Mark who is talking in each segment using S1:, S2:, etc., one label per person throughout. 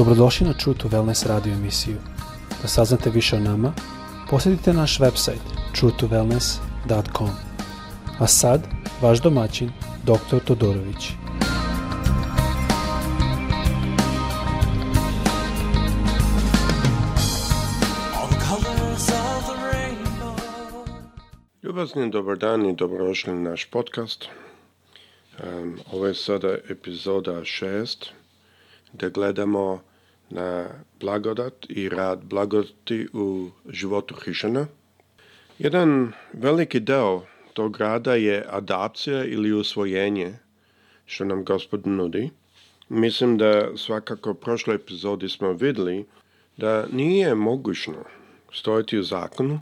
S1: Dobrodošli na True to Wellness radio emisiju. Da saznate više o nama, posjetite naš website truetowellness.com. A sad, vaš domaćin, dr. Todorović.
S2: Ljubazni dobar dan i dobrodošli na naš podcast. ovo je sada epizoda 6 da gledamo na blagodat i rad blagodati u životu Hrišana. Jedan veliki deo tog rada je adapcija ili usvojenje što nam gospod nudi. Mislim da svakako u prošloj epizodi smo vidjeli da nije mogućno stojiti u zakonu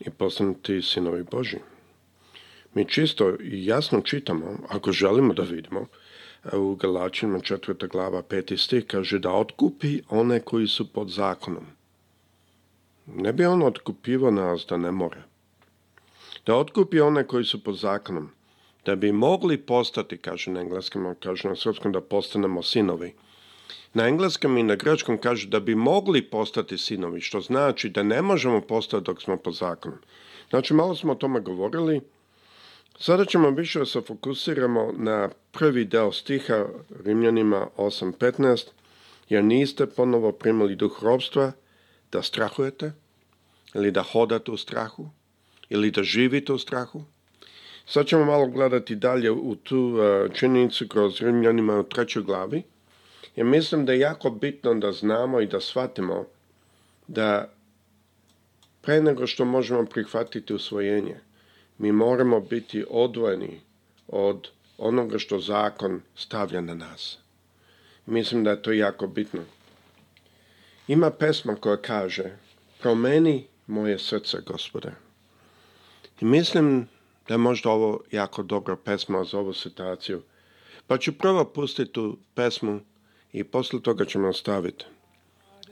S2: i postaniti sinovi Boži. Mi čisto i jasno čitamo, ako želimo da vidimo, E, u Galačinima četvrta glava peti stih kaže da otkupi one koji su pod zakonom. Ne bi on otkupivao nas da ne more. Da otkupi one koji su pod zakonom. Da bi mogli postati, kaže na engleskom, kaže na srpskom, da postanemo sinovi. Na engleskom i na grečkom kaže da bi mogli postati sinovi, što znači da ne možemo postati dok smo pod zakonom. Znači, malo smo o tome govorili, Sada ćemo više se fokusiramo na prvi deo stiha Rimljanima 8.15, jer niste ponovo primili duh robstva da strahujete, ili da hodate u strahu, ili da živite u strahu. Sad ćemo malo gledati dalje u tu e, činjenicu kroz Rimljanima u trećoj glavi, jer mislim da je jako bitno da znamo i da shvatimo da pre nego što možemo prihvatiti usvojenje, mi moramo biti odvojeni od onoga što zakon stavlja na nas. Mislim da je to jako bitno. Ima pesma koja kaže Promeni moje srce, gospode. I mislim da je možda ovo jako dobra pesma za ovu situaciju. Pa ću prvo pustiti tu pesmu i posle toga ćemo ostaviti.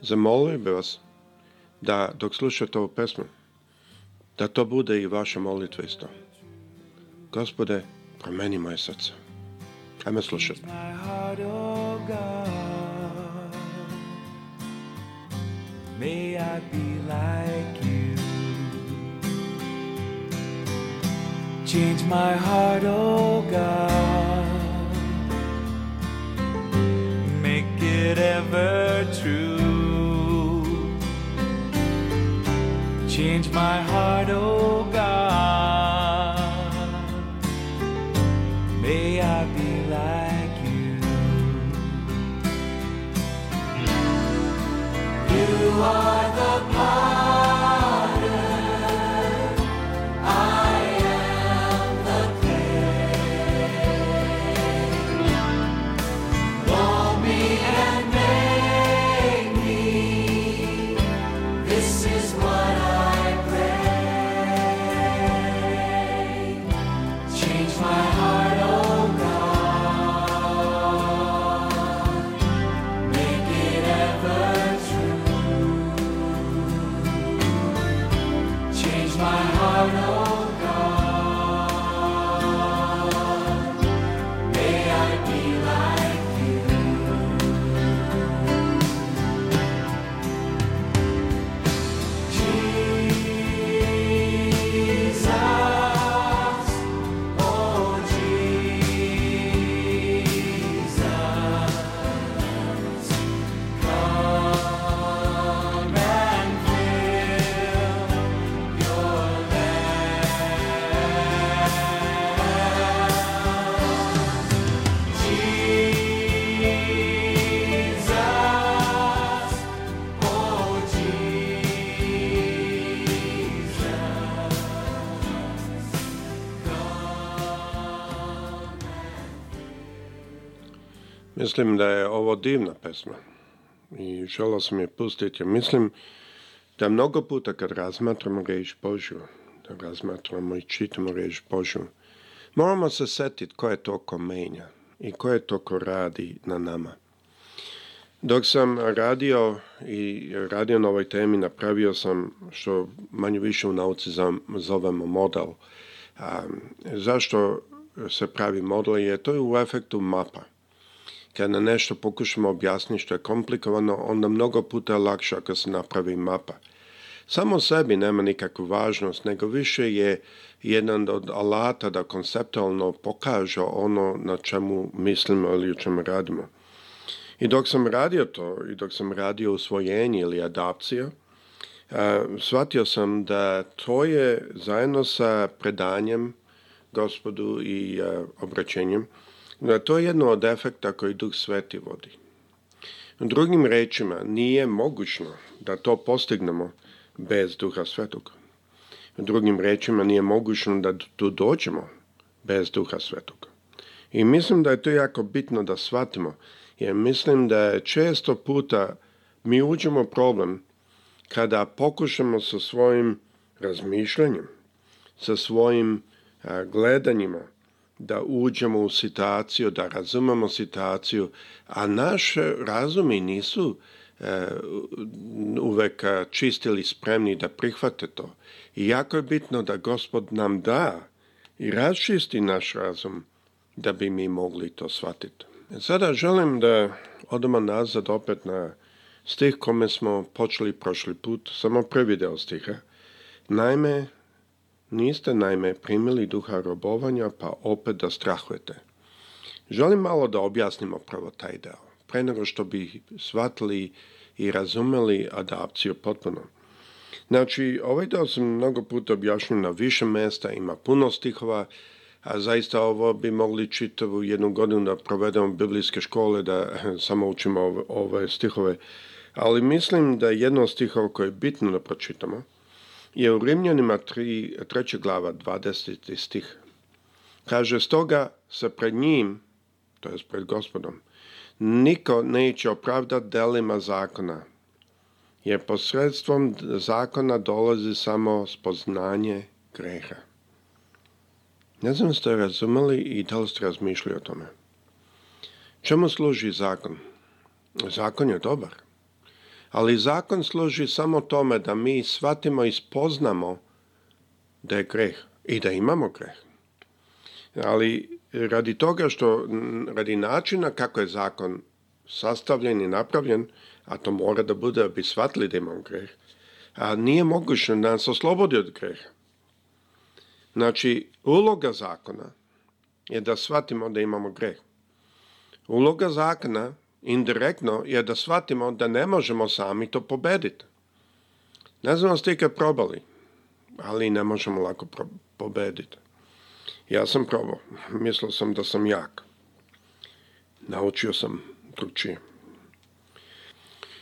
S2: Zamolio bih vas da dok slušate ovu pesmu, da to bude i vaša molitva isto. Gospode, promeni moje srce. Ajme slušati. May I be like you? Change my heart, oh God. Make it ever. my heart oh. Mislim da je ovo divna pesma i želao sam je pustiti. Mislim da mnogo puta kad razmatramo riječ Božju, da razmatramo i čitamo riječ Božju, moramo se setiti ko je to ko menja i ko je to ko radi na nama. Dok sam radio i radio na ovoj temi, napravio sam što manje više u nauci zovemo model. A, zašto se pravi model je to je u efektu mapa. Kad na nešto pokušamo objasniti što je komplikovano, onda mnogo puta je lakše ako se napravi mapa. Samo sebi nema nikakvu važnost, nego više je jedan od alata da konceptualno pokaže ono na čemu mislimo ili u čemu radimo. I dok sam radio to, i dok sam radio usvojenje ili adapcija uh, shvatio sam da to je zajedno sa predanjem gospodu i eh, obraćenjem, na to je jedno od efekta koji Duh Sveti vodi. Drugim rečima, nije mogućno da to postignemo bez Duha Svetog. Drugim rečima, nije mogućno da tu dođemo bez Duha Svetog. I mislim da je to jako bitno da shvatimo, jer mislim da je često puta mi uđemo problem kada pokušamo sa svojim razmišljanjem, sa svojim gledanjima, da uđemo u situaciju, da razumemo situaciju, a naš razumi nisu uvek uvek čistili spremni da prihvate to. I jako je bitno da gospod nam da i razčisti naš razum da bi mi mogli to shvatiti. Sada želim da odemo nazad opet na stih kome smo počeli prošli put, samo prvi deo stiha. Naime, Niste naime primili duha robovanja, pa opet da strahujete. Želim malo da objasnimo upravo taj deo, pre nego što bi shvatili i razumeli adapciju potpuno. Znači, ovaj deo sam mnogo puta objašnjen na više mesta, ima puno stihova, a zaista ovo bi mogli čitavu jednu godinu da provedemo biblijske škole, da samo učimo ove, stihove. Ali mislim da jedno stihovo koje je bitno da pročitamo – je u Rimljanima 3, glava 20. stih. Kaže, stoga se pred njim, to je pred gospodom, niko neće opravdati delima zakona, jer posredstvom zakona dolazi samo spoznanje greha. Ne znam ste razumeli i da li ste razmišljali o tome. Čemu služi zakon? Zakon je dobar. Ali zakon služi samo tome da mi shvatimo i spoznamo da je greh i da imamo greh. Ali radi toga što, radi načina kako je zakon sastavljen i napravljen, a to mora da bude da bi shvatili da imamo greh, a nije moguće da nas oslobodi od greha. Znači, uloga zakona je da shvatimo da imamo greh. Uloga zakona indirektno je da shvatimo da ne možemo sami to pobediti. Ne znam, ste ikad probali, ali ne možemo lako pobediti. Ja sam probao, mislio sam da sam jak. Naučio sam drugčije.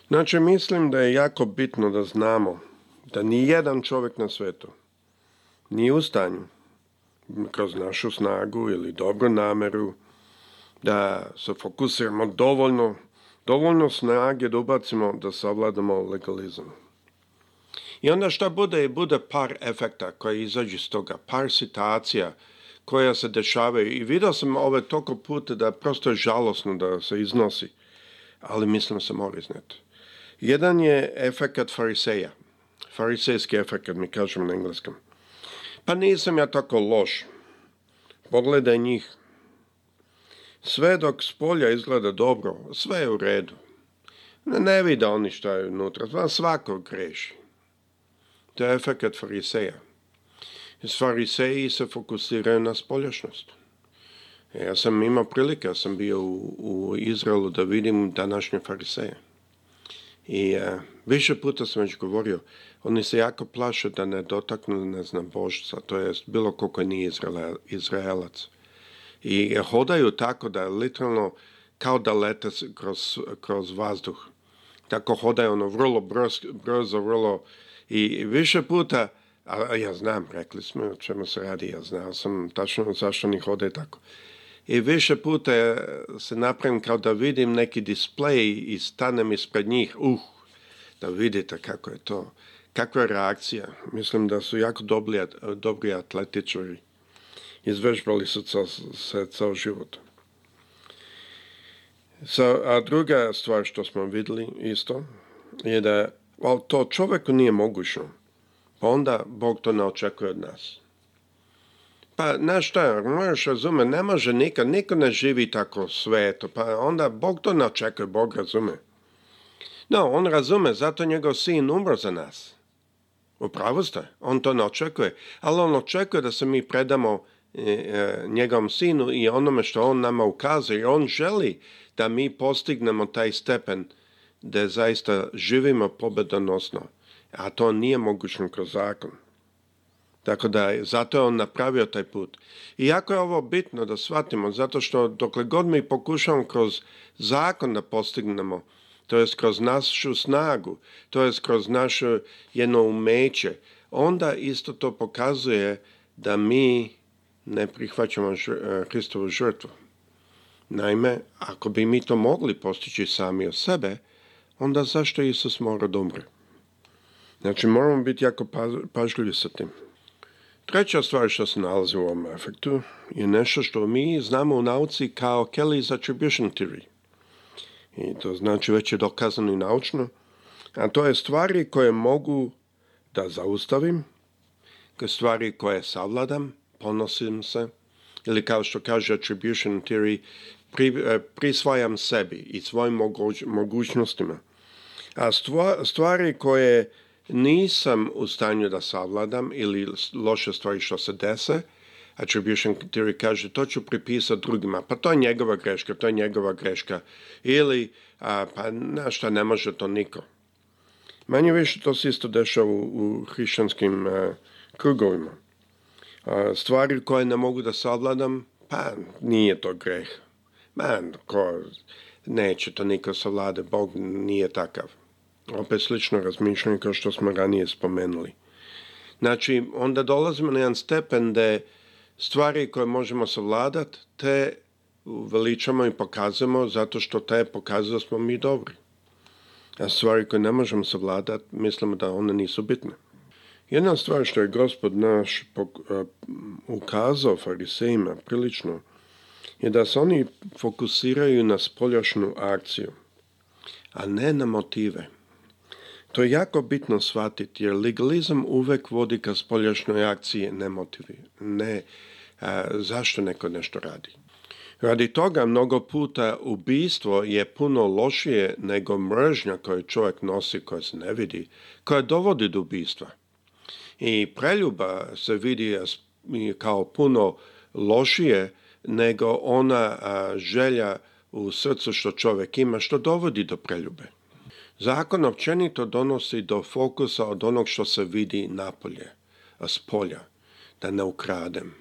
S2: Znači, mislim da je jako bitno da znamo da ni jedan čovjek na svetu nije u stanju kroz našu snagu ili dobru nameru da se fokusiramo dovoljno, dovoljno snage da ubacimo da savladamo legalizam. I onda šta bude? Bude par efekta koji izađu iz toga, par situacija koja se dešavaju. I vidio sam ove toliko puta da prosto je žalosno da se iznosi, ali mislim se mora izneti. Jedan je efekt fariseja, farisejski efekat, mi kažemo na engleskom. Pa nisam ja tako loš. Pogledaj njih, sve dok s polja izgleda dobro, sve je u redu. Ne vide oni šta je unutra, zna svako greši. To je efekt fariseja. Fariseji se fokusiraju na spolješnost. Ja sam imao prilike, ja sam bio u, Izraelu da vidim današnje fariseje. I e, više puta sam već govorio, oni se jako plaše da ne dotaknu, ne znam, božca, to je bilo koliko nije Izraelac i hodaju tako da je literalno kao da lete kroz, kroz vazduh. Tako hodaju ono vrlo brzo, vrlo i više puta, a ja znam, rekli smo o čemu se radi, ja znam, sam tačno zašto oni hode tako. I više puta se napravim kao da vidim neki displej i stanem ispred njih, uh, da vidite kako je to, kakva je reakcija. Mislim da su jako dobri, dobri atletičari izvežbali su se ceo život. a druga stvar što smo vidjeli isto je da to čovjeku nije mogućno. Pa onda Bog to ne očekuje od nas. Pa, znaš šta, moraš razume, ne može nikad, niko ne živi tako sveto, pa onda Bog to ne očekuje, Bog razume. No, on razume, zato njegov sin umro za nas. Upravo ste, on to ne očekuje, ali on očekuje da se mi predamo E, e, njegovom sinu i onome što on nama ukazuje. On želi da mi postignemo taj stepen da zaista živimo pobedonosno, a to nije mogućno kroz zakon. Tako da, zato je on napravio taj put. I jako je ovo bitno da shvatimo, zato što dokle god mi pokušamo kroz zakon da postignemo, to jest kroz našu snagu, to je kroz naše jedno umeće, onda isto to pokazuje da mi ne prihvaćamo Hristovu e, žrtvu. Naime, ako bi mi to mogli postići sami od sebe, onda zašto Isus mora da Znači, moramo biti jako pažljivi sa tim. Treća stvar što se nalazi u ovom efektu je nešto što mi znamo u nauci kao Kelly's Attribution Theory. I to znači već je dokazano i naučno. A to je stvari koje mogu da zaustavim, stvari koje savladam, ponosim se, ili kao što kaže attribution theory, pri, eh, prisvajam sebi i svojim mogućnostima. A stvari koje nisam u stanju da savladam ili loše stvari što se dese, attribution theory kaže to ću pripisati drugima, pa to je njegova greška, to je njegova greška. Ili, a, pa na ne može to niko. Manje više to se isto dešava u, u hrišćanskim eh, krugovima stvari koje ne mogu da savladam, pa nije to greh. Man, ko, neće to niko savlade, Bog nije takav. Opet slično razmišljanje kao što smo ranije spomenuli. Znači, onda dolazimo na jedan stepen da stvari koje možemo savladati, te veličamo i pokazujemo zato što te pokazuju smo mi dobri. A stvari koje ne možemo savladati, mislimo da one nisu bitne. Jedna stvar što je gospod naš e, ukazao farisejima prilično je da se oni fokusiraju na spoljašnu akciju, a ne na motive. To je jako bitno shvatiti jer legalizam uvek vodi ka spoljašnoj akciji, ne motivi, ne e, zašto neko nešto radi. Radi toga mnogo puta ubistvo je puno lošije nego mržnja koju čovjek nosi, koja se ne vidi, koja dovodi do ubistva. I preljuba se vidi kao puno lošije nego ona želja u srcu što čovjek ima, što dovodi do preljube. Zakon općenito donosi do fokusa od onog što se vidi napolje, a s polja, da ne ukradem,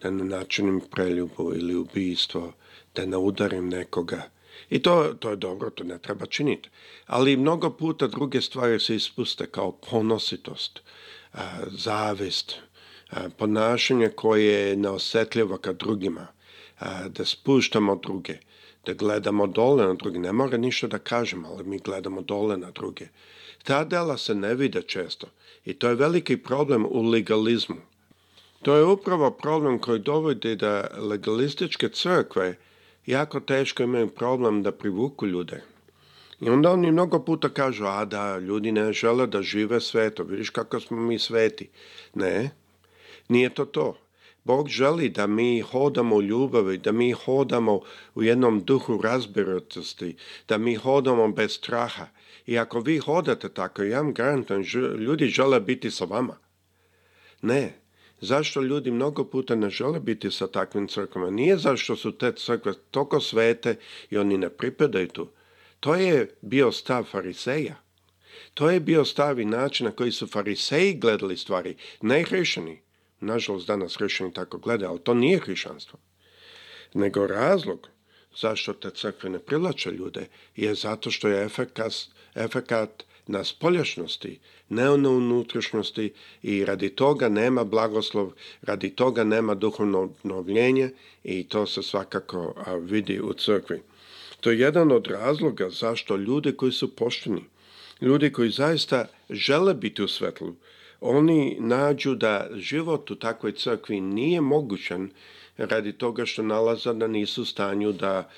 S2: da ne načinim preljubu ili ubijstvo, da ne udarim nekoga. I to, to je dobro, to ne treba činiti. Ali mnogo puta druge stvari se ispuste kao ponositost, zavist, ponašanje koje je neosjetljivo ka drugima, da spuštamo druge, da gledamo dole na druge. Ne mora ništa da kažemo, ali mi gledamo dole na druge. Ta dela se ne vide često i to je veliki problem u legalizmu. To je upravo problem koji dovodi da legalističke crkve jako teško imaju problem da privuku ljude. I onda oni mnogo puta kažu, a da, ljudi ne žele da žive sveto, vidiš kako smo mi sveti. Ne, nije to to. Bog želi da mi hodamo u ljubavi, da mi hodamo u jednom duhu razbiratosti, da mi hodamo bez straha. I ako vi hodate tako, ja vam garantujem, ljudi žele biti sa vama. Ne. Zašto ljudi mnogo puta ne žele biti sa takvim crkvama? Nije zašto su te crkve toliko svete i oni ne pripadaju tu to je bio stav fariseja. To je bio stav i način na koji su fariseji gledali stvari, ne hrišani. Nažalost, danas hrišani tako gledaju, ali to nije hrišanstvo. Nego razlog zašto te crkve ne privlače ljude je zato što je efekat, efekat na spoljašnosti, ne ono unutrašnjosti i radi toga nema blagoslov, radi toga nema duhovno obnovljenje i to se svakako vidi u crkvi. To je jedan od razloga zašto ljudi koji su pošteni, ljudi koji zaista žele biti u svetlu, oni nađu da život u takvoj crkvi nije mogućan radi toga što nalaza da nisu u stanju da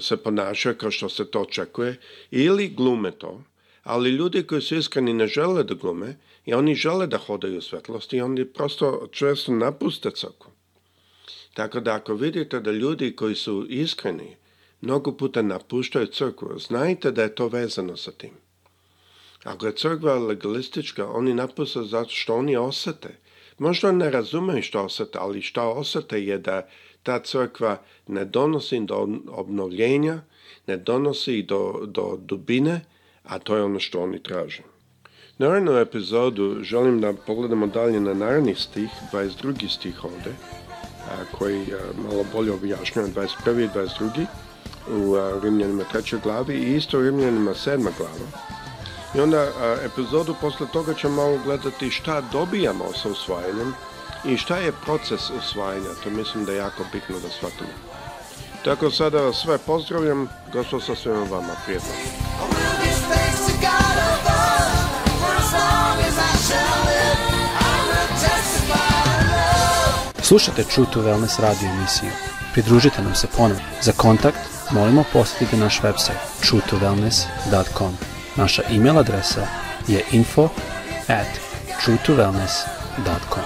S2: se ponašaju kao što se to očekuje ili glume to, ali ljudi koji su iskreni ne žele da glume i oni žele da hodaju u svetlosti i oni prosto često napuste crkvu. Tako da ako vidite da ljudi koji su iskreni mnogo puta napuštaju crkvu. Znajte da je to vezano sa tim. Ako je crkva legalistička, oni napuštaju zato što oni osete. Možda ne razumeju što osete, ali što osete je da ta crkva ne donosi do obnovljenja, ne donosi do, do dubine, a to je ono što oni traže. ovom epizodu želim da pogledamo dalje na naredni stih, 22. stih ovdje, koji malo bolje objašnjava 21. i 22 u Rimljanima trećoj glavi i isto u Rimljanima sedma glava. I onda epizodu posle toga ćemo malo gledati šta dobijamo sa usvajanjem i šta je proces usvajanja. To mislim da je jako bitno da shvatimo. Tako sada sve pozdravljam, gospod sa svima vama, prijetno.
S1: Slušate True to Wellness radio emisiju. Pridružite nam se ponovno. Za kontakt molimo posjetite naš website www.truetowellness.com Naša e-mail adresa je info at truetowellness.com.